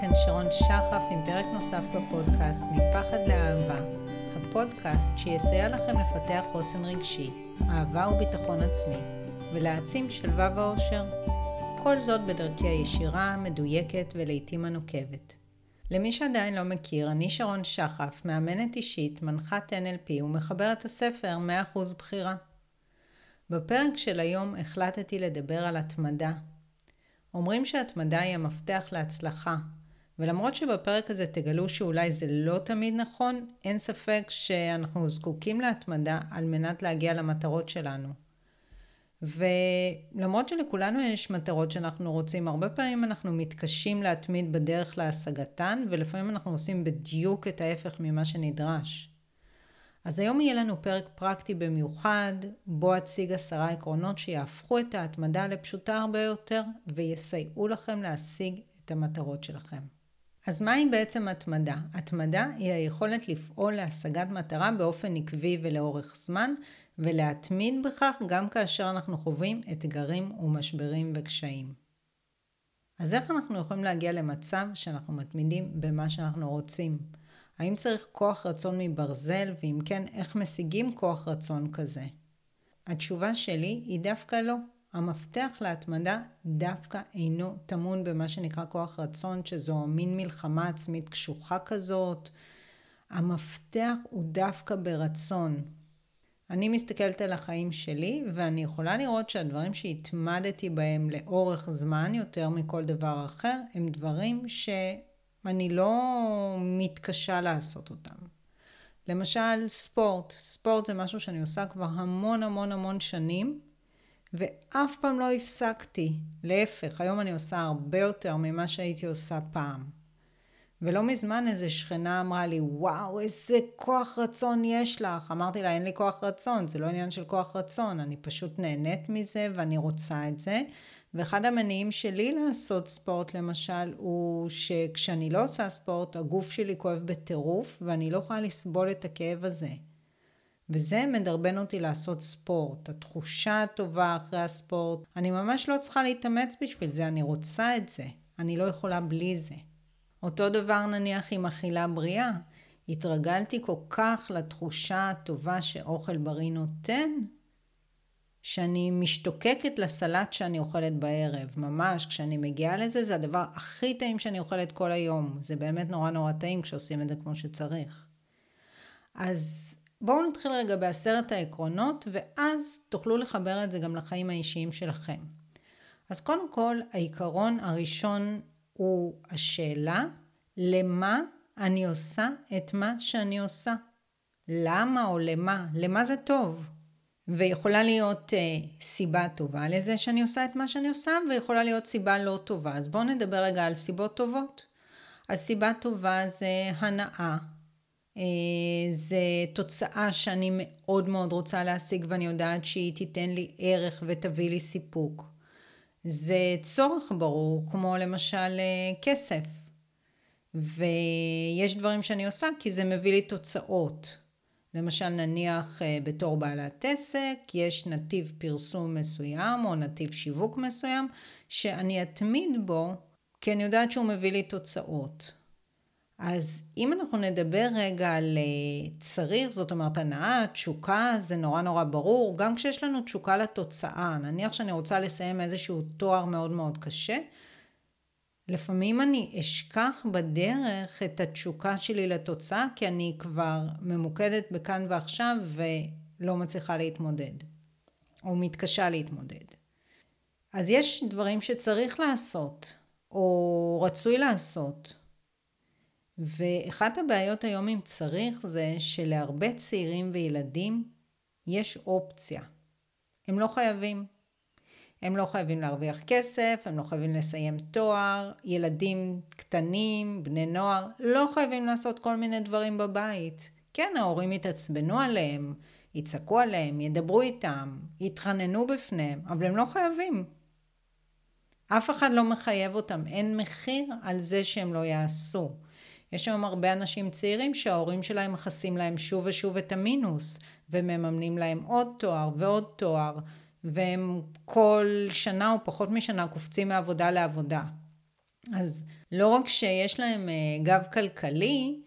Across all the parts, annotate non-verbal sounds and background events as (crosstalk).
כאן שרון שחף עם פרק נוסף בפודקאסט מפחד לאהבה, הפודקאסט שיסייע לכם לפתח חוסן רגשי, אהבה וביטחון עצמי, ולהעצים שלווה ואושר. כל זאת בדרכי הישירה, מדויקת ולעיתים הנוקבת. למי שעדיין לא מכיר, אני שרון שחף, מאמנת אישית, מנחת NLP ומחברת הספר 100% בחירה. בפרק של היום החלטתי לדבר על התמדה. אומרים שהתמדה היא המפתח להצלחה, ולמרות שבפרק הזה תגלו שאולי זה לא תמיד נכון, אין ספק שאנחנו זקוקים להתמדה על מנת להגיע למטרות שלנו. ולמרות שלכולנו יש מטרות שאנחנו רוצים, הרבה פעמים אנחנו מתקשים להתמיד בדרך להשגתן, ולפעמים אנחנו עושים בדיוק את ההפך ממה שנדרש. אז היום יהיה לנו פרק פרקטי במיוחד, בו אציג עשרה עקרונות שיהפכו את ההתמדה לפשוטה הרבה יותר, ויסייעו לכם להשיג את המטרות שלכם. אז מהי בעצם התמדה? התמדה היא היכולת לפעול להשגת מטרה באופן עקבי ולאורך זמן, ולהתמיד בכך גם כאשר אנחנו חווים אתגרים ומשברים וקשיים. אז איך אנחנו יכולים להגיע למצב שאנחנו מתמידים במה שאנחנו רוצים? האם צריך כוח רצון מברזל, ואם כן, איך משיגים כוח רצון כזה? התשובה שלי היא דווקא לא. המפתח להתמדה דווקא אינו טמון במה שנקרא כוח רצון, שזו מין מלחמה עצמית קשוחה כזאת. המפתח הוא דווקא ברצון. אני מסתכלת על החיים שלי, ואני יכולה לראות שהדברים שהתמדתי בהם לאורך זמן יותר מכל דבר אחר, הם דברים שאני לא מתקשה לעשות אותם. למשל, ספורט. ספורט זה משהו שאני עושה כבר המון המון המון שנים, ואף פעם לא הפסקתי. להפך, היום אני עושה הרבה יותר ממה שהייתי עושה פעם. ולא מזמן איזה שכנה אמרה לי, וואו, איזה כוח רצון יש לך. אמרתי לה, אין לי כוח רצון, זה לא עניין של כוח רצון, אני פשוט נהנית מזה ואני רוצה את זה. ואחד המניעים שלי לעשות ספורט למשל, הוא שכשאני לא עושה ספורט, הגוף שלי כואב בטירוף, ואני לא יכולה לסבול את הכאב הזה. וזה מדרבן אותי לעשות ספורט. התחושה הטובה אחרי הספורט, אני ממש לא צריכה להתאמץ בשביל זה, אני רוצה את זה. אני לא יכולה בלי זה. אותו דבר נניח עם אכילה בריאה. התרגלתי כל כך לתחושה הטובה שאוכל בריא נותן, שאני משתוקקת לסלט שאני אוכלת בערב. ממש, כשאני מגיעה לזה, זה הדבר הכי טעים שאני אוכלת כל היום. זה באמת נורא נורא טעים כשעושים את זה כמו שצריך. אז בואו נתחיל רגע בעשרת העקרונות, ואז תוכלו לחבר את זה גם לחיים האישיים שלכם. אז קודם כל, העיקרון הראשון הוא השאלה, למה אני עושה את מה שאני עושה? למה או למה? למה זה טוב? ויכולה להיות uh, סיבה טובה לזה שאני עושה את מה שאני עושה, ויכולה להיות סיבה לא טובה. אז בואו נדבר רגע על סיבות טובות. אז סיבה טובה זה הנאה, זה תוצאה שאני מאוד מאוד רוצה להשיג ואני יודעת שהיא תיתן לי ערך ותביא לי סיפוק. זה צורך ברור, כמו למשל uh, כסף. ויש דברים שאני עושה כי זה מביא לי תוצאות. למשל נניח אה, בתור בעלת עסק, יש נתיב פרסום מסוים או נתיב שיווק מסוים, שאני אתמיד בו, כי אני יודעת שהוא מביא לי תוצאות. אז אם אנחנו נדבר רגע על אה, צריך, זאת אומרת הנאה, תשוקה, זה נורא נורא ברור, גם כשיש לנו תשוקה לתוצאה, נניח שאני רוצה לסיים איזשהו תואר מאוד מאוד קשה, לפעמים אני אשכח בדרך את התשוקה שלי לתוצאה, כי אני כבר ממוקדת בכאן ועכשיו ולא מצליחה להתמודד, או מתקשה להתמודד. אז יש דברים שצריך לעשות, או רצוי לעשות. ואחת הבעיות היום עם צריך זה שלהרבה צעירים וילדים יש אופציה. הם לא חייבים. הם לא חייבים להרוויח כסף, הם לא חייבים לסיים תואר, ילדים קטנים, בני נוער, לא חייבים לעשות כל מיני דברים בבית. כן, ההורים יתעצבנו עליהם, יצעקו עליהם, ידברו איתם, יתחננו בפניהם, אבל הם לא חייבים. אף אחד לא מחייב אותם, אין מחיר על זה שהם לא יעשו. יש היום הרבה אנשים צעירים שההורים שלהם מכסים להם שוב ושוב את המינוס, ומממנים להם עוד תואר ועוד תואר. והם כל שנה או פחות משנה קופצים מעבודה לעבודה. אז לא רק שיש להם אה, גב כלכלי,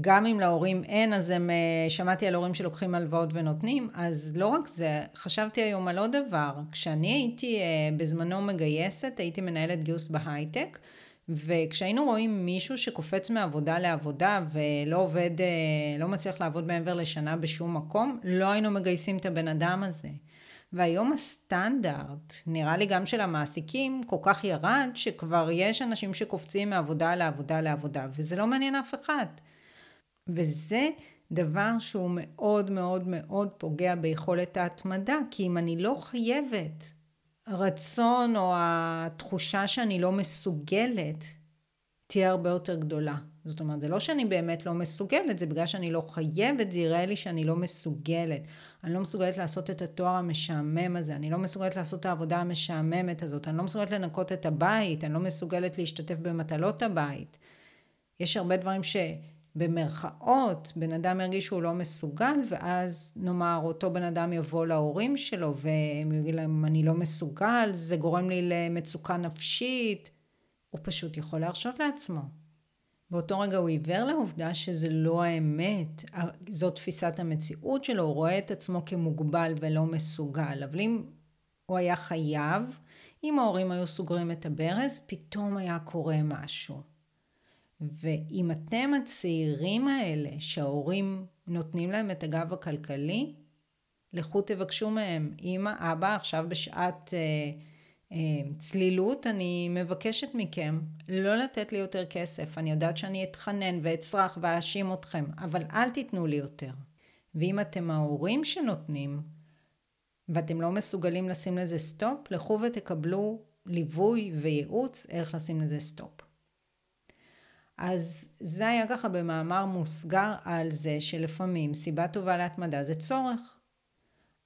גם אם להורים אין, אז הם, אה, שמעתי על הורים שלוקחים הלוואות ונותנים, אז לא רק זה, חשבתי היום על עוד דבר. כשאני הייתי אה, בזמנו מגייסת, הייתי מנהלת גיוס בהייטק, וכשהיינו רואים מישהו שקופץ מעבודה לעבודה ולא עובד, לא מצליח לעבוד מעבר לשנה בשום מקום, לא היינו מגייסים את הבן אדם הזה. והיום הסטנדרט, נראה לי גם של המעסיקים, כל כך ירד, שכבר יש אנשים שקופצים מעבודה לעבודה לעבודה, וזה לא מעניין אף אחד. וזה דבר שהוא מאוד מאוד מאוד פוגע ביכולת ההתמדה, כי אם אני לא חייבת, הרצון או התחושה שאני לא מסוגלת, תהיה הרבה יותר גדולה. זאת אומרת, זה לא שאני באמת לא מסוגלת, זה בגלל שאני לא חייבת, זה יראה לי שאני לא מסוגלת. אני לא מסוגלת לעשות את התואר המשעמם הזה, אני לא מסוגלת לעשות את העבודה המשעממת הזאת, אני לא מסוגלת לנקות את הבית, אני לא מסוגלת להשתתף במטלות הבית. יש הרבה דברים שבמרכאות בן אדם ירגיש שהוא לא מסוגל, ואז נאמר אותו בן אדם יבוא להורים שלו והם יגידו להם אני לא מסוגל, זה גורם לי למצוקה נפשית. הוא פשוט יכול להרשות לעצמו. באותו רגע הוא עיוור לעובדה שזה לא האמת, זו תפיסת המציאות שלו, הוא רואה את עצמו כמוגבל ולא מסוגל. אבל אם הוא היה חייב, אם ההורים היו סוגרים את הברז, פתאום היה קורה משהו. ואם אתם הצעירים האלה, שההורים נותנים להם את הגב הכלכלי, לכו תבקשו מהם, אמא, אבא, עכשיו בשעת... אה, אמ, צלילות, אני מבקשת מכם לא לתת לי יותר כסף. אני יודעת שאני אתחנן ואצרח ואאשים אתכם, אבל אל תיתנו לי יותר. ואם אתם ההורים שנותנים, ואתם לא מסוגלים לשים לזה סטופ, לכו ותקבלו ליווי וייעוץ איך לשים לזה סטופ. אז זה היה ככה במאמר מוסגר על זה שלפעמים סיבה טובה להתמדה זה צורך.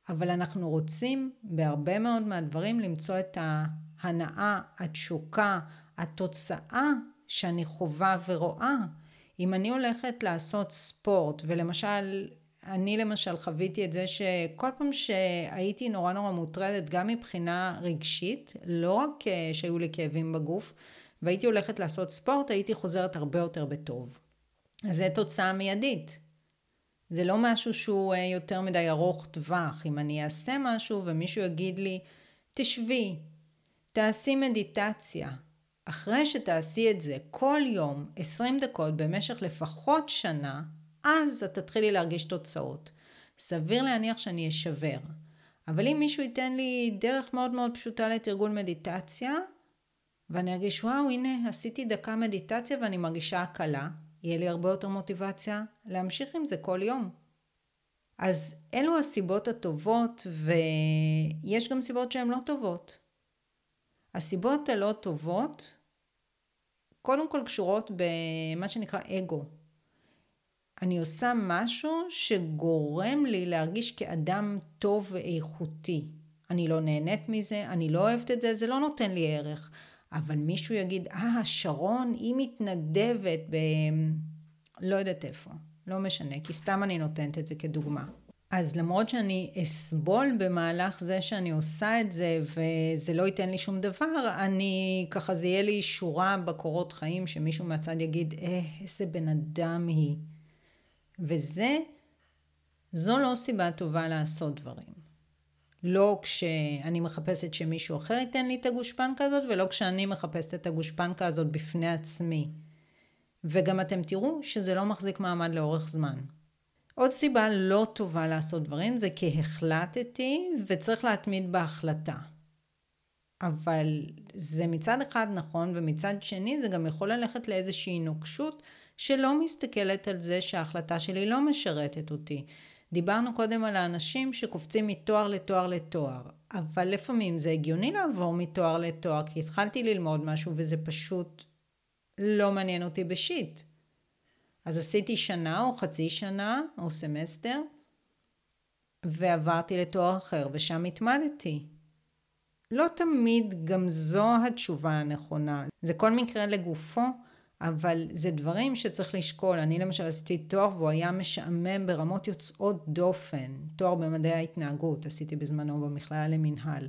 אבל אנחנו רוצים בהרבה מאוד מהדברים למצוא את ההנאה, התשוקה, התוצאה שאני חווה ורואה. אם אני הולכת לעשות ספורט, ולמשל, אני למשל חוויתי את זה שכל פעם שהייתי נורא נורא מוטרדת, גם מבחינה רגשית, לא רק שהיו לי כאבים בגוף, והייתי הולכת לעשות ספורט, הייתי חוזרת הרבה יותר בטוב. אז זו תוצאה מיידית. זה לא משהו שהוא אה, יותר מדי ארוך טווח. אם אני אעשה משהו ומישהו יגיד לי, תשבי, תעשי מדיטציה. אחרי שתעשי את זה כל יום, 20 דקות במשך לפחות שנה, אז את תתחילי להרגיש תוצאות. סביר להניח שאני אשבר. אבל אם מישהו ייתן לי דרך מאוד מאוד פשוטה לתרגול מדיטציה, ואני ארגיש, וואו, הנה, עשיתי דקה מדיטציה ואני מרגישה הקלה, יהיה לי הרבה יותר מוטיבציה להמשיך עם זה כל יום. אז אלו הסיבות הטובות, ויש גם סיבות שהן לא טובות. הסיבות הלא טובות, קודם כל קשורות במה שנקרא אגו. אני עושה משהו שגורם לי להרגיש כאדם טוב ואיכותי. אני לא נהנית מזה, אני לא אוהבת את זה, זה לא נותן לי ערך. אבל מישהו יגיד, אה, שרון, היא מתנדבת ב... לא יודעת איפה, לא משנה, כי סתם אני נותנת את זה כדוגמה. אז למרות שאני אסבול במהלך זה שאני עושה את זה וזה לא ייתן לי שום דבר, אני ככה זה יהיה לי שורה בקורות חיים שמישהו מהצד יגיד, אה, איזה בן אדם היא. וזה, זו לא סיבה טובה לעשות דברים. לא כשאני מחפשת שמישהו אחר ייתן לי את הגושפנקה הזאת, ולא כשאני מחפשת את הגושפנקה הזאת בפני עצמי. וגם אתם תראו שזה לא מחזיק מעמד לאורך זמן. עוד סיבה לא טובה לעשות דברים זה כי החלטתי וצריך להתמיד בהחלטה. אבל זה מצד אחד נכון ומצד שני זה גם יכול ללכת לאיזושהי נוקשות שלא מסתכלת על זה שההחלטה שלי לא משרתת אותי. דיברנו קודם על האנשים שקופצים מתואר לתואר לתואר, אבל לפעמים זה הגיוני לעבור מתואר לתואר, כי התחלתי ללמוד משהו וזה פשוט לא מעניין אותי ב shit. אז עשיתי שנה או חצי שנה או סמסטר, ועברתי לתואר אחר ושם התמדתי. לא תמיד גם זו התשובה הנכונה. זה כל מקרה לגופו, אבל זה דברים שצריך לשקול. אני למשל עשיתי תואר והוא היה משעמם ברמות יוצאות דופן. תואר במדעי ההתנהגות עשיתי בזמנו במכללה למינהל.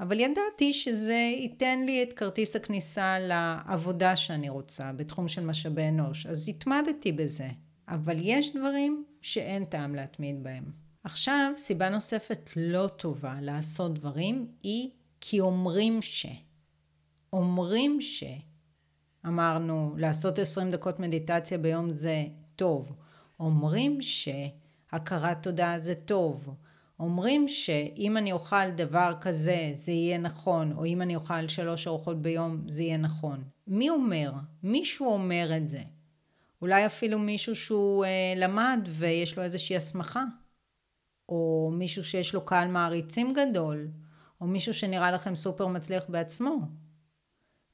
אבל ידעתי שזה ייתן לי את כרטיס הכניסה לעבודה שאני רוצה בתחום של משאבי אנוש, אז התמדתי בזה. אבל יש דברים שאין טעם להתמיד בהם. עכשיו, סיבה נוספת לא טובה לעשות דברים היא כי אומרים ש. אומרים ש. אמרנו, לעשות 20 דקות מדיטציה ביום זה טוב. אומרים שהכרת תודה זה טוב. אומרים שאם אני אוכל דבר כזה זה יהיה נכון, או אם אני אוכל שלוש ארוחות ביום זה יהיה נכון. מי אומר? מישהו אומר את זה. אולי אפילו מישהו שהוא אה, למד ויש לו איזושהי הסמכה. או מישהו שיש לו קהל מעריצים גדול, או מישהו שנראה לכם סופר מצליח בעצמו.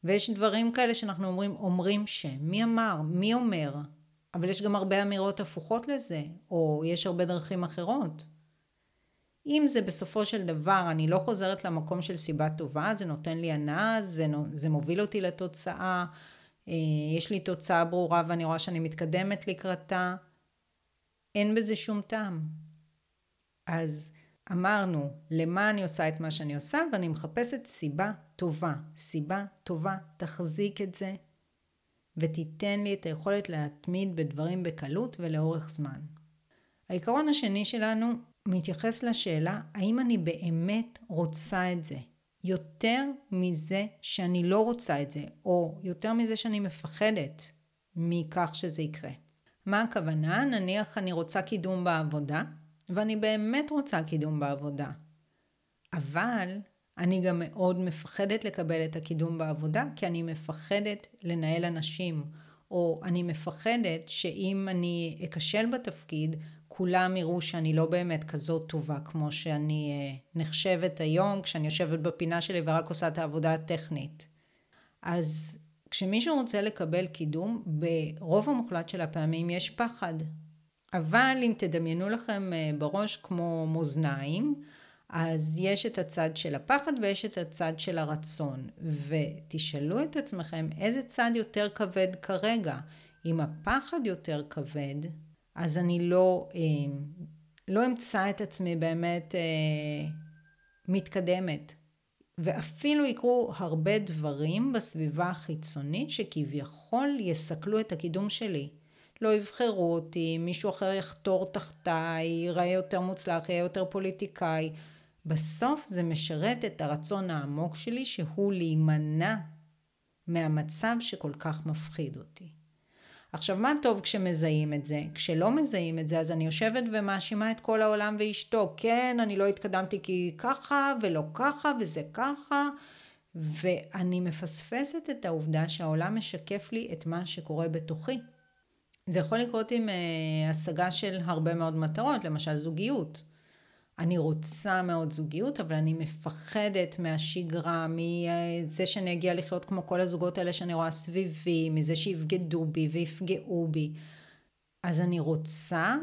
ויש דברים כאלה שאנחנו אומרים, אומרים ש... מי אמר? מי אומר? אבל יש גם הרבה אמירות הפוכות לזה, או יש הרבה דרכים אחרות. אם זה בסופו של דבר, אני לא חוזרת למקום של סיבה טובה, זה נותן לי הנאה, זה, זה מוביל אותי לתוצאה, אה, יש לי תוצאה ברורה ואני רואה שאני מתקדמת לקראתה, אין בזה שום טעם. אז אמרנו, למה אני עושה את מה שאני עושה, ואני מחפשת סיבה טובה. סיבה טובה, תחזיק את זה, ותיתן לי את היכולת להתמיד בדברים בקלות ולאורך זמן. העיקרון השני שלנו מתייחס לשאלה האם אני באמת רוצה את זה. יותר מזה שאני לא רוצה את זה, או יותר מזה שאני מפחדת מכך שזה יקרה. מה הכוונה? נניח אני רוצה קידום בעבודה, ואני באמת רוצה קידום בעבודה. אבל אני גם מאוד מפחדת לקבל את הקידום בעבודה, כי אני מפחדת לנהל אנשים, או אני מפחדת שאם אני אכשל בתפקיד, כולם יראו שאני לא באמת כזאת טובה כמו שאני אה, נחשבת היום, כשאני יושבת בפינה שלי ורק עושה את העבודה הטכנית. אז כשמישהו רוצה לקבל קידום, ברוב המוחלט של הפעמים יש פחד. אבל אם תדמיינו לכם אה, בראש כמו מאזניים, אז יש את הצד של הפחד ויש את הצד של הרצון. ותשאלו את עצמכם איזה צד יותר כבד כרגע. אם הפחד יותר כבד, אז אני לא, אה, לא אמצא את עצמי באמת אה, מתקדמת. ואפילו יקרו הרבה דברים בסביבה החיצונית שכביכול יסכלו את הקידום שלי. לא יבחרו אותי, מישהו אחר יחתור תחתיי, ייראה יותר מוצלח, יהיה יותר פוליטיקאי. בסוף זה משרת את הרצון העמוק שלי שהוא להימנע מהמצב שכל כך מפחיד אותי. עכשיו מה טוב כשמזהים את זה? כשלא מזהים את זה אז אני יושבת ומאשימה את כל העולם ואשתו. כן, אני לא התקדמתי כי ככה ולא ככה וזה ככה. ואני מפספסת את העובדה שהעולם משקף לי את מה שקורה בתוכי. זה יכול לקרות עם uh, השגה של הרבה מאוד מטרות, למשל זוגיות. אני רוצה מאוד זוגיות, אבל אני מפחדת מהשגרה, מזה שאני אגיע לחיות כמו כל הזוגות האלה שאני רואה סביבי, מזה שיבגדו בי ויפגעו בי. אז אני רוצה,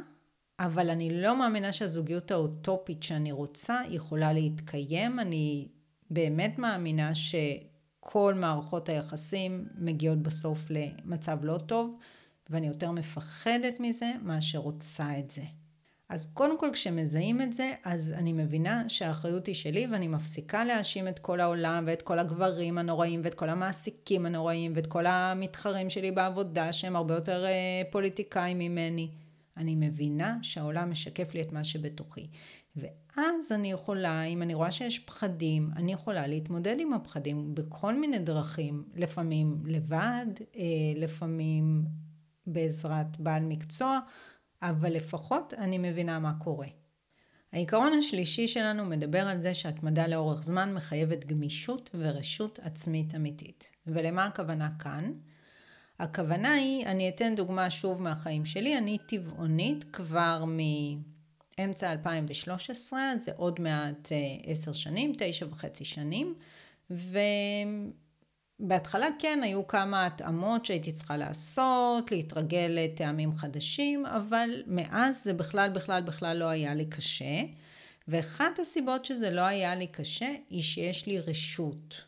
אבל אני לא מאמינה שהזוגיות האוטופית שאני רוצה יכולה להתקיים. אני באמת מאמינה שכל מערכות היחסים מגיעות בסוף למצב לא טוב. ואני יותר מפחדת מזה מאשר רוצה את זה. אז קודם כל כשמזהים את זה, אז אני מבינה שהאחריות היא שלי ואני מפסיקה להאשים את כל העולם ואת כל הגברים הנוראים ואת כל המעסיקים הנוראים ואת כל המתחרים שלי בעבודה שהם הרבה יותר אה, פוליטיקאים ממני. אני מבינה שהעולם משקף לי את מה שבתוכי. ואז אני יכולה, אם אני רואה שיש פחדים, אני יכולה להתמודד עם הפחדים בכל מיני דרכים, לפעמים לבד, אה, לפעמים בעזרת בעל מקצוע, אבל לפחות אני מבינה מה קורה. העיקרון השלישי שלנו מדבר על זה שהתמדה לאורך זמן מחייבת גמישות ורשות עצמית אמיתית. ולמה הכוונה כאן? הכוונה היא, אני אתן דוגמה שוב מהחיים שלי, אני טבעונית כבר מאמצע 2013, זה עוד מעט אה, עשר שנים, תשע וחצי שנים, ו... בהתחלה כן היו כמה התאמות שהייתי צריכה לעשות, להתרגל לטעמים חדשים, אבל מאז זה בכלל בכלל בכלל לא היה לי קשה. ואחת הסיבות שזה לא היה לי קשה היא שיש לי רשות.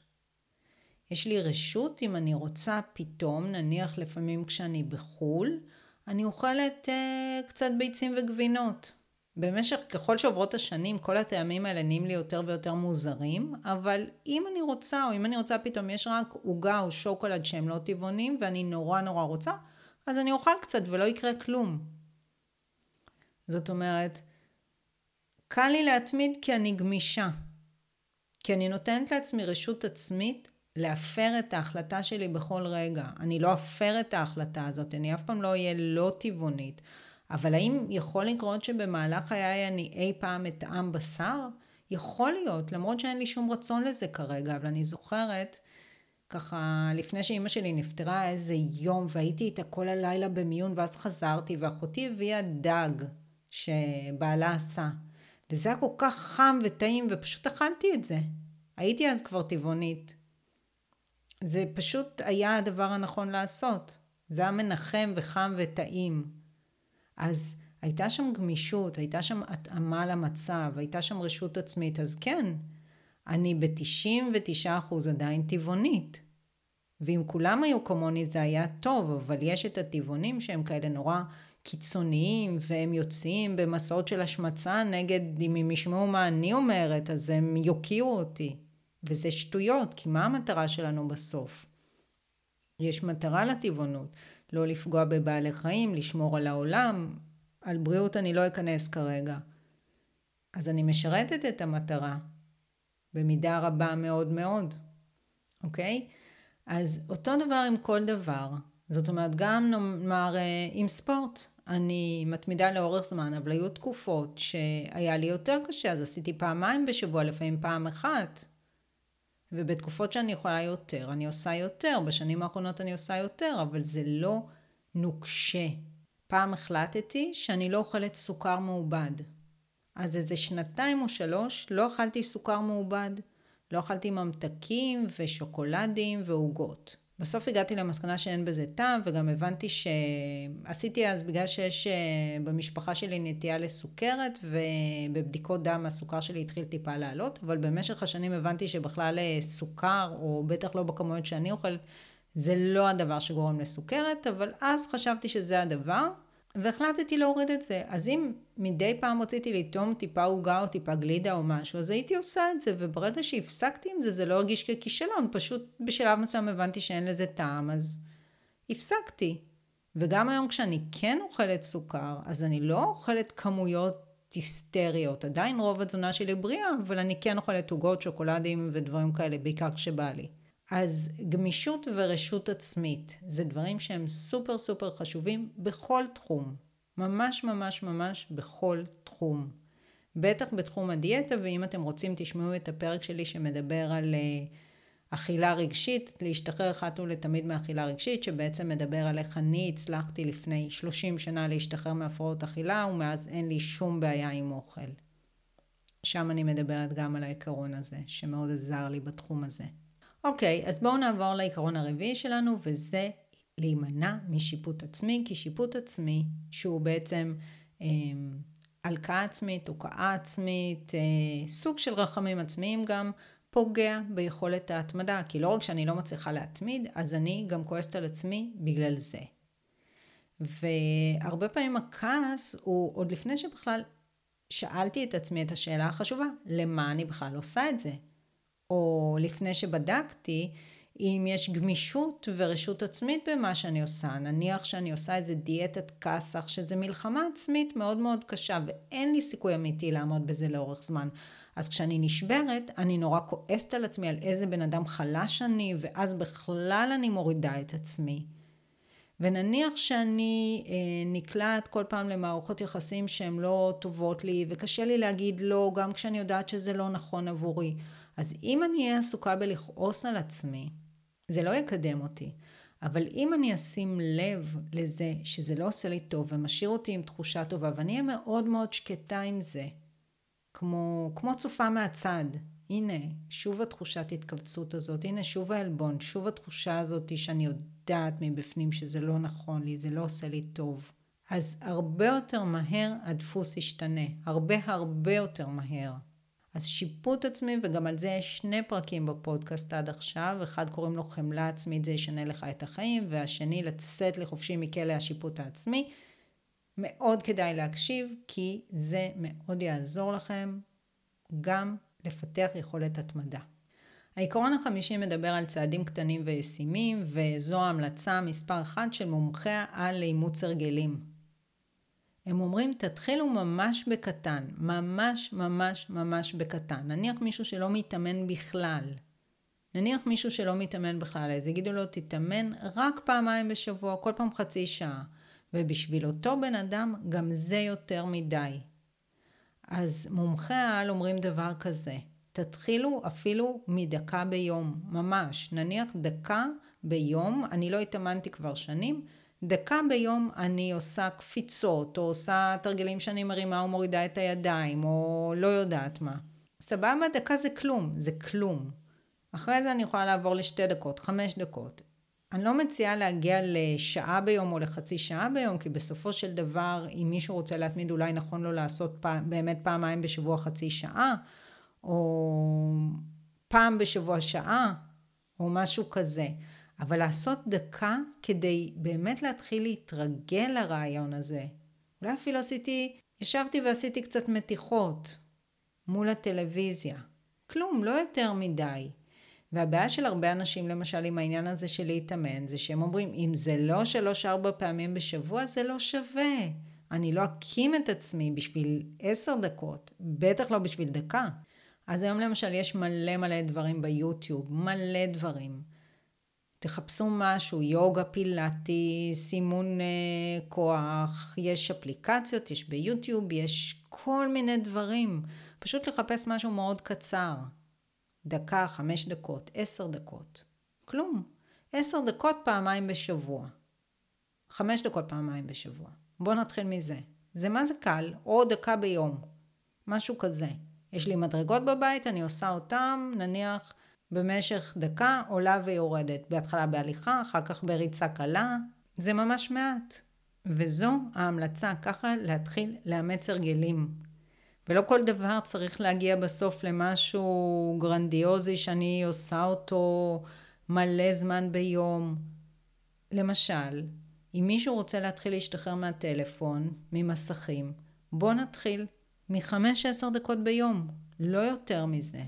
יש לי רשות אם אני רוצה פתאום, נניח לפעמים כשאני בחו"ל, אני אוכלת uh, קצת ביצים וגבינות. במשך, ככל שעוברות השנים, כל הטעמים האלה נהיים לי יותר ויותר מוזרים, אבל אם אני רוצה, או אם אני רוצה פתאום יש רק עוגה או שוקולד שהם לא טבעונים, ואני נורא נורא רוצה, אז אני אוכל קצת ולא יקרה כלום. זאת אומרת, קל לי להתמיד כי אני גמישה. כי אני נותנת לעצמי רשות עצמית להפר את ההחלטה שלי בכל רגע. אני לא אפר את ההחלטה הזאת, אני אף פעם לא אהיה לא טבעונית. אבל האם יכול לקרות שבמהלך חיי אני אי פעם אטעם בשר? יכול להיות, למרות שאין לי שום רצון לזה כרגע, אבל אני זוכרת, ככה, לפני שאימא שלי נפטרה איזה יום, והייתי איתה כל הלילה במיון, ואז חזרתי, ואחותי הביאה דג שבעלה עשה. וזה היה כל כך חם וטעים, ופשוט אכלתי את זה. הייתי אז כבר טבעונית. זה פשוט היה הדבר הנכון לעשות. זה היה מנחם וחם וטעים. אז הייתה שם גמישות, הייתה שם התאמה למצב, הייתה שם רשות עצמית, אז כן, אני ב-99% עדיין טבעונית. ואם כולם היו כמוני זה היה טוב, אבל יש את הטבעונים שהם כאלה נורא קיצוניים, והם יוצאים במסעות של השמצה נגד, אם הם ישמעו מה אני אומרת, אז הם יוקיעו אותי. וזה שטויות, כי מה המטרה שלנו בסוף? יש מטרה לטבעונות, לא לפגוע בבעלי חיים, לשמור על העולם, על בריאות אני לא אכנס כרגע. אז אני משרתת את המטרה, במידה רבה מאוד מאוד, אוקיי? אז אותו דבר עם כל דבר. זאת אומרת, גם נאמר אה, עם ספורט. אני מתמידה לאורך זמן, אבל היו תקופות שהיה לי יותר קשה, אז עשיתי פעמיים בשבוע, לפעמים פעם אחת. ובתקופות שאני יכולה יותר, אני עושה יותר. בשנים האחרונות אני עושה יותר, אבל זה לא נוקשה. פעם החלטתי שאני לא אוכלת סוכר מעובד. אז איזה שנתיים או שלוש לא אכלתי סוכר מעובד. לא אכלתי ממתקים ושוקולדים ועוגות. בסוף הגעתי למסקנה שאין בזה טעם, וגם הבנתי שעשיתי אז, בגלל שיש אה, במשפחה שלי נטייה לסוכרת, ובבדיקות דם הסוכר שלי התחיל טיפה לעלות, אבל במשך השנים הבנתי שבכלל אה, סוכר, או בטח לא בכמויות שאני אוכלת, זה לא הדבר שגורם לסוכרת, אבל אז חשבתי שזה הדבר, והחלטתי להוריד את זה. אז אם מדי פעם רציתי לטעום טיפה עוגה או טיפה גלידה או משהו, אז הייתי עושה את זה, וברגע שהפסקתי עם זה, זה לא הרגיש ככישלון, פשוט בשלב מסוים הבנתי שאין לזה טעם, אז הפסקתי. וגם היום כשאני כן אוכלת סוכר, אז אני לא אוכלת כמויות היסטריות. עדיין רוב התזונה שלי בריאה, אבל אני כן אוכלת עוגות, שוקולדים ודברים כאלה, בעיקר כשבא לי. אז גמישות ורשות עצמית זה דברים שהם סופר סופר חשובים בכל תחום. ממש ממש ממש בכל תחום. בטח בתחום הדיאטה, ואם אתם רוצים תשמעו את הפרק שלי שמדבר על uh, אכילה רגשית, להשתחרר אחת ולתמיד מאכילה רגשית, שבעצם מדבר על איך אני הצלחתי לפני 30 שנה להשתחרר מהפרעות אכילה, ומאז אין לי שום בעיה עם אוכל. שם אני מדברת גם על העיקרון הזה, שמאוד עזר לי בתחום הזה. אוקיי, אז בואו נעבור לעיקרון הרביעי שלנו, וזה להימנע משיפוט עצמי, כי שיפוט עצמי, שהוא בעצם אה, הלקאה עצמית, הוקעה עצמית, אה, סוג של רחמים עצמיים גם, פוגע ביכולת ההתמדה, כי לא רק שאני לא מצליחה להתמיד, אז אני גם כועסת על עצמי בגלל זה. והרבה פעמים הכעס הוא עוד לפני שבכלל שאלתי את עצמי את השאלה החשובה, למה אני בכלל עושה את זה? או לפני שבדקתי, אם יש גמישות ורשות עצמית במה שאני עושה. נניח שאני עושה איזה דיאטת כסח, שזה מלחמה עצמית מאוד מאוד קשה, ואין לי סיכוי אמיתי לעמוד בזה לאורך זמן. אז כשאני נשברת, אני נורא כועסת על עצמי על איזה בן אדם חלש אני, ואז בכלל אני מורידה את עצמי. ונניח שאני אה, נקלעת כל פעם למערכות יחסים שהן לא טובות לי, וקשה לי להגיד לא, גם כשאני יודעת שזה לא נכון עבורי. אז אם אני אהיה עסוקה בלכעוס על עצמי, זה לא יקדם אותי. אבל אם אני אשים לב לזה שזה לא עושה לי טוב ומשאיר אותי עם תחושה טובה ואני אהיה מאוד מאוד שקטה עם זה, כמו, כמו צופה מהצד, הנה, שוב התחושת התכווצות הזאת, הנה שוב העלבון, שוב התחושה הזאת שאני יודעת מבפנים שזה לא נכון לי, זה לא עושה לי טוב. אז הרבה יותר מהר הדפוס ישתנה, הרבה הרבה יותר מהר. אז שיפוט עצמי, וגם על זה יש שני פרקים בפודקאסט עד עכשיו, אחד קוראים לו חמלה עצמית, זה ישנה לך את החיים, והשני לצאת לחופשי מכלא השיפוט העצמי. מאוד כדאי להקשיב, כי זה מאוד יעזור לכם גם לפתח יכולת התמדה. העיקרון החמישי מדבר על צעדים קטנים וישימים, וזו ההמלצה מספר אחת של מומחיה על אימוץ הרגלים. הם אומרים, תתחילו ממש בקטן, ממש ממש ממש בקטן. נניח מישהו שלא מתאמן בכלל. נניח מישהו שלא מתאמן בכלל, אז יגידו לו, תתאמן רק פעמיים בשבוע, כל פעם חצי שעה. ובשביל אותו בן אדם, גם זה יותר מדי. אז מומחי העל אומרים דבר כזה, תתחילו אפילו מדקה ביום, ממש. נניח דקה ביום, אני לא התאמנתי כבר שנים, דקה ביום אני עושה קפיצות, או עושה תרגלים שאני מרימה ומורידה את הידיים, או לא יודעת מה. סבבה, דקה זה כלום, זה כלום. אחרי זה אני יכולה לעבור לשתי דקות, חמש דקות. אני לא מציעה להגיע לשעה ביום או לחצי שעה ביום, כי בסופו של דבר, אם מישהו רוצה להתמיד, אולי נכון לו לעשות פעם, באמת פעמיים בשבוע חצי שעה, או פעם בשבוע שעה, או משהו כזה. אבל לעשות דקה כדי באמת להתחיל להתרגל לרעיון הזה. אולי אפילו עשיתי, ישבתי ועשיתי קצת מתיחות מול הטלוויזיה. כלום, לא יותר מדי. והבעיה של הרבה אנשים למשל עם העניין הזה של להתאמן, זה שהם אומרים, אם זה לא שלוש-ארבע פעמים בשבוע, זה לא שווה. אני לא אקים את עצמי בשביל עשר דקות, בטח לא בשביל דקה. אז היום למשל יש מלא מלא דברים ביוטיוב, מלא דברים. תחפשו משהו, יוגה, פילאטי, סימון אה, כוח, יש אפליקציות, יש ביוטיוב, יש כל מיני דברים. פשוט לחפש משהו מאוד קצר. דקה, חמש דקות, עשר דקות. כלום. עשר דקות פעמיים בשבוע. חמש דקות פעמיים בשבוע. בואו נתחיל מזה. זה מה זה קל, או דקה ביום. משהו כזה. יש לי מדרגות בבית, אני עושה אותם, נניח, במשך דקה, עולה ויורדת. בהתחלה בהליכה, אחר כך בריצה קלה. זה ממש מעט. וזו ההמלצה, ככה להתחיל לאמץ הרגלים. ולא כל דבר צריך להגיע בסוף למשהו גרנדיוזי שאני עושה אותו מלא זמן ביום. למשל, אם מישהו רוצה להתחיל להשתחרר מהטלפון, ממסכים, בוא נתחיל מחמש עשר דקות ביום, לא יותר מזה.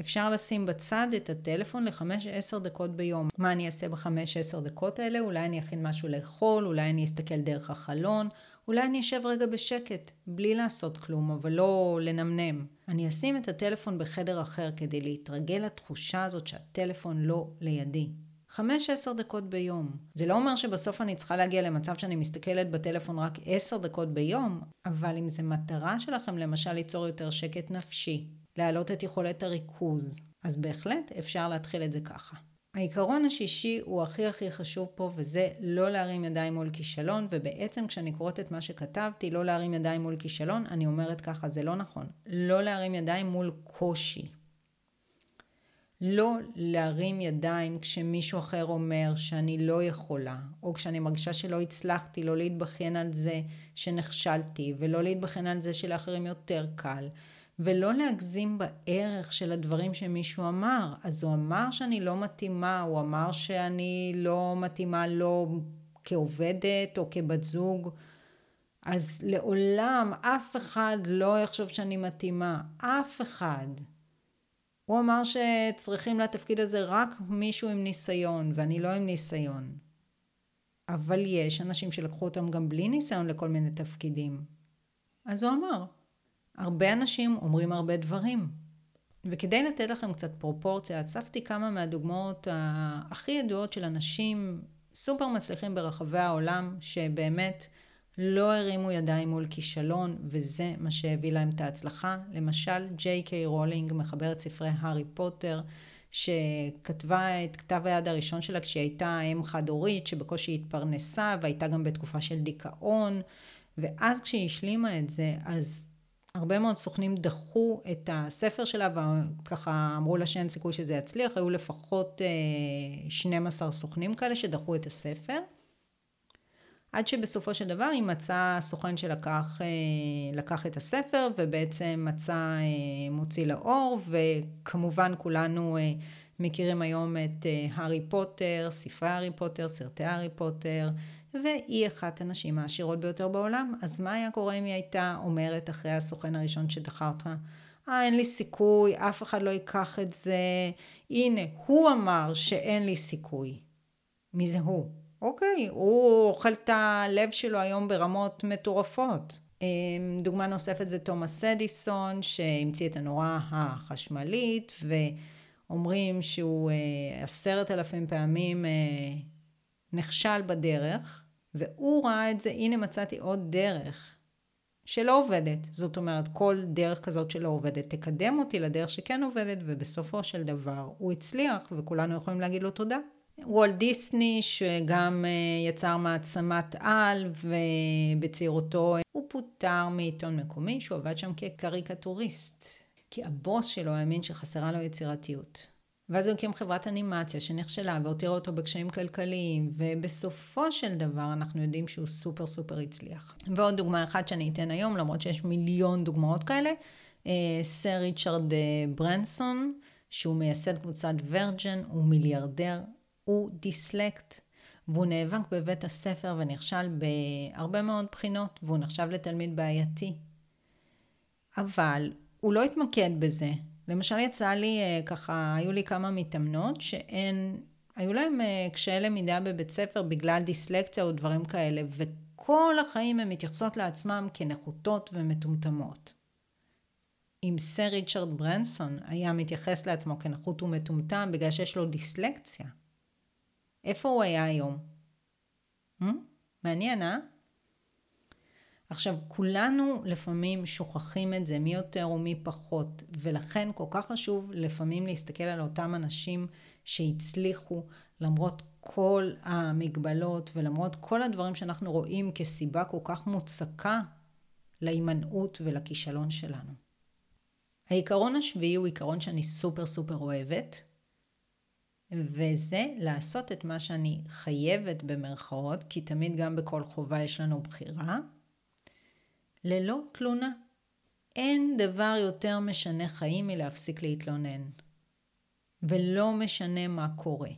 אפשר לשים בצד את הטלפון לחמש עשר דקות ביום. מה אני אעשה בחמש עשר דקות האלה? אולי אני אכין משהו לאכול, אולי אני אסתכל דרך החלון, אולי אני אשב רגע בשקט, בלי לעשות כלום, אבל לא לנמנם. אני אשים את הטלפון בחדר אחר כדי להתרגל לתחושה הזאת שהטלפון לא לידי. חמש עשר דקות ביום. זה לא אומר שבסוף אני צריכה להגיע למצב שאני מסתכלת בטלפון רק עשר דקות ביום, אבל אם זה מטרה שלכם למשל ליצור יותר שקט נפשי, להעלות את יכולת הריכוז, אז בהחלט אפשר להתחיל את זה ככה. העיקרון השישי הוא הכי הכי חשוב פה וזה לא להרים ידיים מול כישלון ובעצם כשאני קוראת את מה שכתבתי לא להרים ידיים מול כישלון אני אומרת ככה זה לא נכון. לא להרים ידיים מול קושי. לא להרים ידיים כשמישהו אחר אומר שאני לא יכולה, או כשאני מרגישה שלא הצלחתי, לא להתבכיין על זה שנכשלתי, ולא להתבכיין על זה שלאחרים יותר קל, ולא להגזים בערך של הדברים שמישהו אמר. אז הוא אמר שאני לא מתאימה, הוא אמר שאני לא מתאימה לו כעובדת או כבת זוג. אז לעולם אף אחד לא יחשוב שאני מתאימה, אף אחד. הוא אמר שצריכים לתפקיד הזה רק מישהו עם ניסיון, ואני לא עם ניסיון. אבל יש אנשים שלקחו אותם גם בלי ניסיון לכל מיני תפקידים. אז הוא אמר, הרבה אנשים אומרים הרבה דברים. וכדי לתת לכם קצת פרופורציה, אספתי כמה מהדוגמאות הכי ידועות של אנשים סופר מצליחים ברחבי העולם, שבאמת לא הרימו ידיים מול כישלון, וזה מה שהביא להם את ההצלחה. למשל, ג'יי קיי רולינג, מחברת ספרי הארי פוטר, שכתבה את כתב היד הראשון שלה כשהיא הייתה אם חד-הורית, שבקושי התפרנסה, והייתה גם בתקופה של דיכאון, ואז כשהיא השלימה את זה, אז הרבה מאוד סוכנים דחו את הספר שלה וככה אמרו לה שאין סיכוי שזה יצליח, היו לפחות 12 אה, סוכנים כאלה שדחו את הספר. עד שבסופו של דבר היא מצאה סוכן שלקח אה, את הספר ובעצם מצא אה, מוציא לאור וכמובן כולנו מכירים היום את הארי פוטר, ספרי הארי פוטר, סרטי הארי פוטר והיא אחת הנשים העשירות ביותר בעולם. אז מה היה קורה אם היא הייתה אומרת אחרי הסוכן הראשון שדחה אותך? אה, אין לי סיכוי, אף אחד לא ייקח את זה. הנה, הוא אמר שאין לי סיכוי. מי זה הוא? אוקיי, הוא אוכל את הלב שלו היום ברמות מטורפות. אמ, דוגמה נוספת זה תומאס אדיסון, שהמציא את הנורה החשמלית, ואומרים שהוא אה, עשרת אלפים פעמים אה, נכשל בדרך, והוא ראה את זה, הנה מצאתי עוד דרך שלא עובדת. זאת אומרת, כל דרך כזאת שלא עובדת תקדם אותי לדרך שכן עובדת, ובסופו של דבר הוא הצליח, וכולנו יכולים להגיד לו תודה. וולט דיסני, שגם אה, יצר מעצמת על, ובצעירותו הוא פוטר מעיתון מקומי, שהוא עבד שם כקריקטוריסט. כי הבוס שלו האמין שחסרה לו יצירתיות. ואז הוא הקים חברת אנימציה שנכשלה והותירה אותו בקשיים כלכליים, ובסופו של דבר אנחנו יודעים שהוא סופר סופר הצליח. ועוד דוגמה אחת שאני אתן היום, למרות שיש מיליון דוגמאות כאלה, אה, סר ריצ'רד אה, ברנסון, שהוא מייסד קבוצת ורג'ן, הוא מיליארדר, הוא דיסלקט, והוא נאבק בבית הספר ונכשל בהרבה מאוד בחינות, והוא נחשב לתלמיד בעייתי. אבל הוא לא התמקד בזה. למשל יצא לי אה, ככה, היו לי כמה מתאמנות שהן, היו להם אה, קשיי למידה בבית ספר בגלל דיסלקציה או דברים כאלה, וכל החיים הן מתייחסות לעצמם כנחותות ומטומטמות. אם סר ריצ'רד ברנסון היה מתייחס לעצמו כנחות ומטומטם בגלל שיש לו דיסלקציה, איפה הוא היה היום? Hmm? מעניין, אה? עכשיו, כולנו לפעמים שוכחים את זה, מי יותר ומי פחות, ולכן כל כך חשוב לפעמים להסתכל על אותם אנשים שהצליחו למרות כל המגבלות ולמרות כל הדברים שאנחנו רואים כסיבה כל כך מוצקה להימנעות ולכישלון שלנו. העיקרון השביעי הוא עיקרון שאני סופר סופר אוהבת, וזה לעשות את מה שאני חייבת במרכאות, כי תמיד גם בכל חובה יש לנו בחירה, ללא תלונה. אין דבר יותר משנה חיים מלהפסיק להתלונן. ולא משנה מה קורה.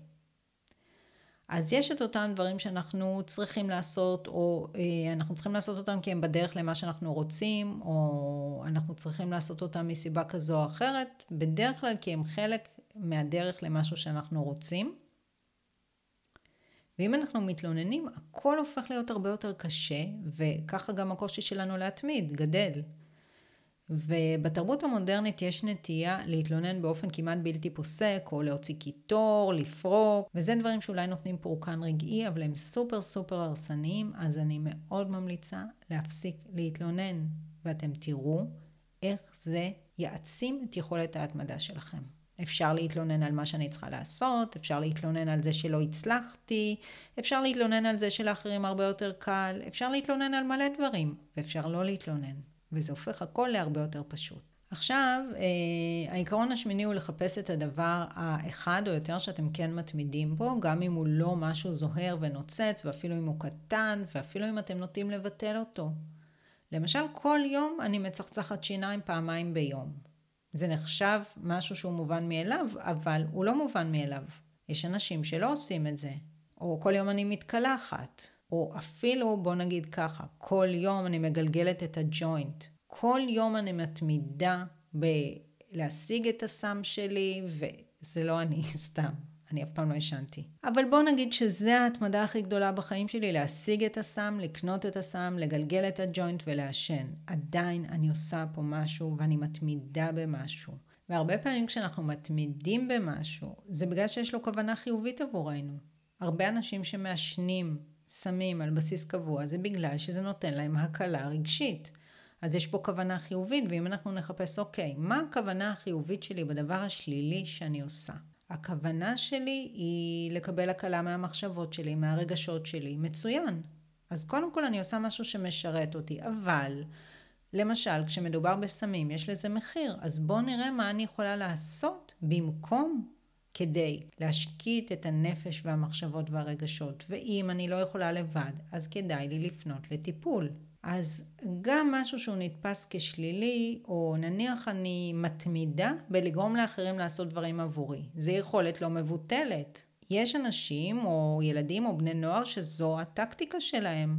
אז יש את אותם דברים שאנחנו צריכים לעשות, או אה, אנחנו צריכים לעשות אותם כי הם בדרך למה שאנחנו רוצים, או אנחנו צריכים לעשות אותם מסיבה כזו או אחרת, בדרך כלל כי הם חלק מהדרך למשהו שאנחנו רוצים. ואם אנחנו מתלוננים, הכל הופך להיות הרבה יותר קשה, וככה גם הקושי שלנו להתמיד, גדל. ובתרבות המודרנית יש נטייה להתלונן באופן כמעט בלתי פוסק, או להוציא קיטור, לפרוק, וזה דברים שאולי נותנים פורקן רגעי, אבל הם סופר סופר הרסניים, אז אני מאוד ממליצה להפסיק להתלונן, ואתם תראו איך זה יעצים את יכולת ההתמדה שלכם. אפשר להתלונן על מה שאני צריכה לעשות, אפשר להתלונן על זה שלא הצלחתי, אפשר להתלונן על זה שלאחרים הרבה יותר קל, אפשר להתלונן על מלא דברים, ואפשר לא להתלונן, וזה הופך הכל להרבה יותר פשוט. עכשיו, אה, העיקרון השמיני הוא לחפש את הדבר האחד או יותר שאתם כן מתמידים בו, גם אם הוא לא משהו זוהר ונוצץ, ואפילו אם הוא קטן, ואפילו אם אתם נוטים לבטל אותו. למשל, כל יום אני מצחצחת שיניים פעמיים ביום. זה נחשב משהו שהוא מובן מאליו, אבל הוא לא מובן מאליו. יש אנשים שלא עושים את זה. או כל יום אני מתקלחת. או אפילו, בוא נגיד ככה, כל יום אני מגלגלת את הג'וינט. כל יום אני מתמידה בלהשיג את הסם שלי, וזה לא אני, (laughs) סתם. אני אף פעם לא עישנתי. אבל בוא נגיד שזה ההתמדה הכי גדולה בחיים שלי, להשיג את הסם, לקנות את הסם, לגלגל את הג'וינט ולעשן. עדיין אני עושה פה משהו ואני מתמידה במשהו. והרבה פעמים כשאנחנו מתמידים במשהו, זה בגלל שיש לו כוונה חיובית עבורנו. הרבה אנשים שמעשנים סמים על בסיס קבוע, זה בגלל שזה נותן להם הקלה רגשית. אז יש פה כוונה חיובית, ואם אנחנו נחפש, אוקיי, מה הכוונה החיובית שלי בדבר השלילי שאני עושה? הכוונה שלי היא לקבל הקלה מהמחשבות שלי, מהרגשות שלי, מצוין. אז קודם כל אני עושה משהו שמשרת אותי, אבל למשל כשמדובר בסמים יש לזה מחיר, אז בואו נראה מה אני יכולה לעשות במקום כדי להשקיט את הנפש והמחשבות והרגשות, ואם אני לא יכולה לבד, אז כדאי לי לפנות לטיפול. אז גם משהו שהוא נתפס כשלילי, או נניח אני מתמידה בלגרום לאחרים לעשות דברים עבורי. זו יכולת לא מבוטלת. יש אנשים או ילדים או בני נוער שזו הטקטיקה שלהם.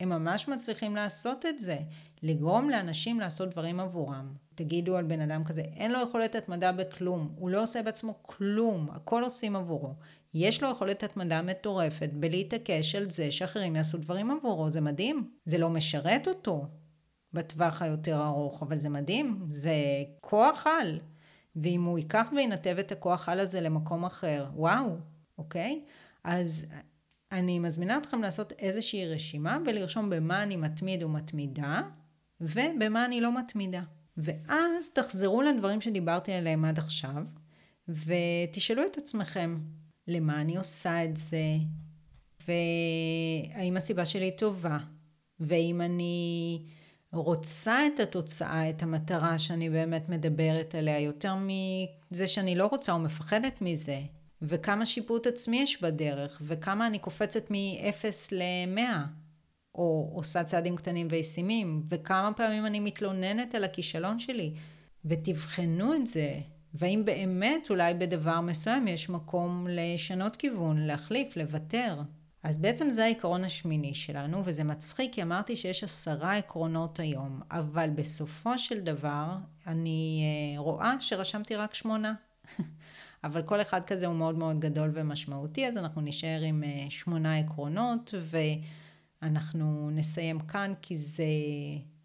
הם ממש מצליחים לעשות את זה, לגרום לאנשים לעשות דברים עבורם. תגידו על בן אדם כזה, אין לו יכולת התמדה בכלום, הוא לא עושה בעצמו כלום, הכל עושים עבורו. יש לו יכולת התמדה מטורפת בלהתעקש על זה שאחרים יעשו דברים עבורו, זה מדהים. זה לא משרת אותו בטווח היותר ארוך, אבל זה מדהים, זה כוח על. ואם הוא ייקח וינתב את הכוח על הזה למקום אחר, וואו, אוקיי? אז אני מזמינה אתכם לעשות איזושהי רשימה ולרשום במה אני מתמיד ומתמידה, ובמה אני לא מתמידה. ואז תחזרו לדברים שדיברתי עליהם עד עכשיו, ותשאלו את עצמכם, למה אני עושה את זה, והאם הסיבה שלי טובה, ואם אני רוצה את התוצאה, את המטרה שאני באמת מדברת עליה, יותר מזה שאני לא רוצה או מפחדת מזה, וכמה שיפוט עצמי יש בדרך, וכמה אני קופצת מ-0 ל-100, או עושה צעדים קטנים וישימים, וכמה פעמים אני מתלוננת על הכישלון שלי, ותבחנו את זה, והאם באמת אולי בדבר מסוים יש מקום לשנות כיוון, להחליף, לוותר. אז בעצם זה העיקרון השמיני שלנו, וזה מצחיק כי אמרתי שיש עשרה עקרונות היום, אבל בסופו של דבר אני אה, רואה שרשמתי רק שמונה. (laughs) אבל כל אחד כזה הוא מאוד מאוד גדול ומשמעותי, אז אנחנו נשאר עם אה, שמונה עקרונות, ואנחנו נסיים כאן כי זה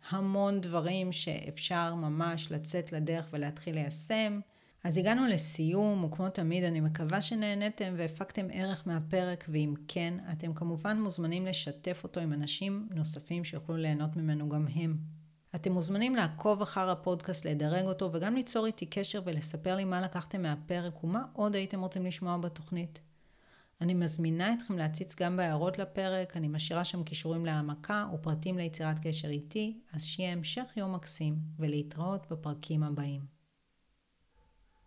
המון דברים שאפשר ממש לצאת לדרך ולהתחיל ליישם. אז הגענו לסיום, וכמו תמיד אני מקווה שנהניתם והפקתם ערך מהפרק, ואם כן, אתם כמובן מוזמנים לשתף אותו עם אנשים נוספים שיוכלו ליהנות ממנו גם הם. אתם מוזמנים לעקוב אחר הפודקאסט, לדרג אותו, וגם ליצור איתי קשר ולספר לי מה לקחתם מהפרק ומה עוד הייתם רוצים לשמוע בתוכנית. אני מזמינה אתכם להציץ גם בהערות לפרק, אני משאירה שם קישורים להעמקה ופרטים ליצירת קשר איתי, אז שיהיה המשך יום מקסים, ולהתראות בפרקים הבאים.